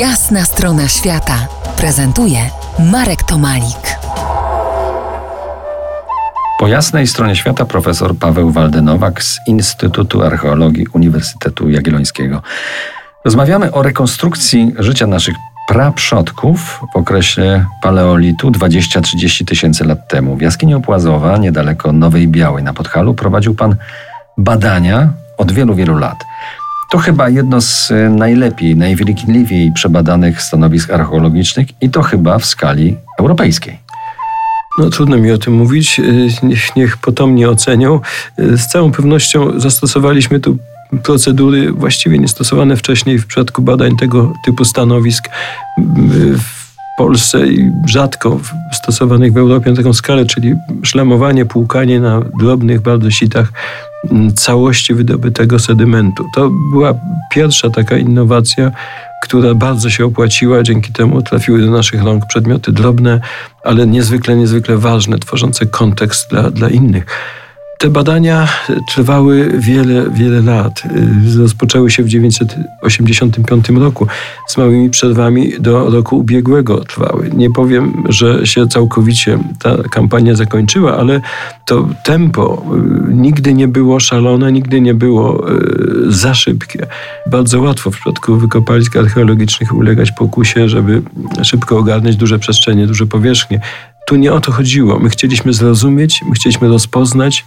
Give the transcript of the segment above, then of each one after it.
Jasna strona świata prezentuje Marek Tomalik. Po jasnej stronie świata profesor Paweł Waldenowak z Instytutu Archeologii Uniwersytetu Jagiellońskiego. Rozmawiamy o rekonstrukcji życia naszych praprzodków w okresie paleolitu 20-30 tysięcy lat temu. W jaskini Opłazowa, niedaleko Nowej Białej na Podhalu, prowadził pan badania od wielu, wielu lat. To chyba jedno z e, najlepiej, najwnikliwiej przebadanych stanowisk archeologicznych i to chyba w skali europejskiej. No trudno mi o tym mówić, e, niech, niech potomnie ocenią. E, z całą pewnością zastosowaliśmy tu procedury właściwie niestosowane wcześniej w przypadku badań tego typu stanowisk w Polsce i rzadko stosowanych w Europie na taką skalę, czyli szlamowanie, płukanie na drobnych bardzo sitach całości wydobytego sedymentu. To była pierwsza taka innowacja, która bardzo się opłaciła. Dzięki temu trafiły do naszych rąk przedmioty drobne, ale niezwykle, niezwykle ważne, tworzące kontekst dla, dla innych. Te badania trwały wiele, wiele lat. Rozpoczęły się w 1985 roku. Z małymi przerwami do roku ubiegłego trwały. Nie powiem, że się całkowicie ta kampania zakończyła, ale to tempo y, nigdy nie było szalone, nigdy nie było y, za szybkie. Bardzo łatwo w przypadku wykopalisk archeologicznych ulegać pokusie, żeby szybko ogarnąć duże przestrzenie, duże powierzchnie tu nie o to chodziło. My chcieliśmy zrozumieć, my chcieliśmy rozpoznać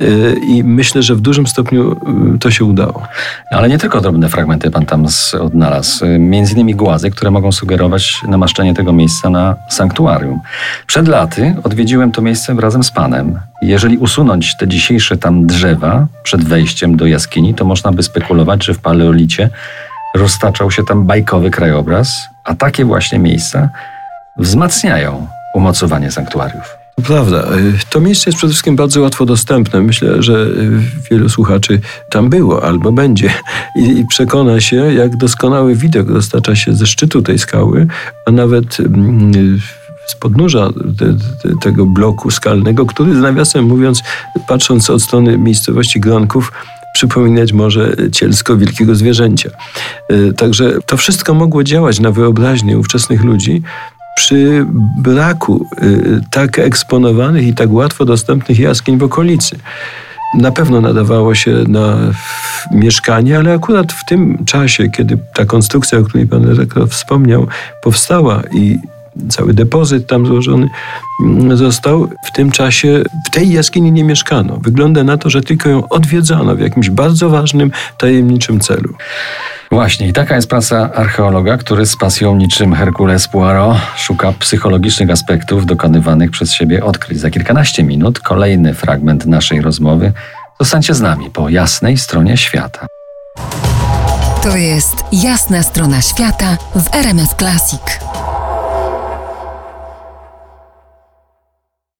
yy, i myślę, że w dużym stopniu yy, to się udało. Ale nie tylko drobne fragmenty pan tam odnalazł. Między innymi głazy, które mogą sugerować namaszczenie tego miejsca na sanktuarium. Przed laty odwiedziłem to miejsce razem z panem. Jeżeli usunąć te dzisiejsze tam drzewa przed wejściem do jaskini, to można by spekulować, że w paleolicie roztaczał się tam bajkowy krajobraz, a takie właśnie miejsca wzmacniają umocowanie sanktuariów. To prawda. Y, to miejsce jest przede wszystkim bardzo łatwo dostępne. Myślę, że y, wielu słuchaczy tam było albo będzie i, przekona się, jak doskonały widok dostarcza się ze szczytu tej skały, a nawet mm, z podnóża te, te, tego bloku skalnego, który nawiasem mówiąc, patrząc od strony miejscowości Gronków, przypominać może cielsko wielkiego zwierzęcia. Y, także to wszystko mogło działać na wyobraźnię ówczesnych ludzi, przy braku y, tak eksponowanych i tak łatwo dostępnych jaskiń w okolicy. Na pewno nadawało się na mieszkanie, ale akurat w tym czasie, kiedy ta konstrukcja, o której pan redaktor wspomniał, powstała i cały depozyt tam złożony mm, został. W tym czasie w tej jaskini nie mieszkano. Wygląda na to, że tylko ją odwiedzano w jakimś bardzo ważnym, tajemniczym celu. Właśnie, i taka jest praca archeologa, który z pasją niczym Herkules Poirot szuka psychologicznych aspektów dokonywanych przez siebie odkryć. Za kilkanaście minut kolejny fragment naszej rozmowy. Zostańcie z nami po jasnej stronie świata. To jest jasna strona świata w RMS Classic.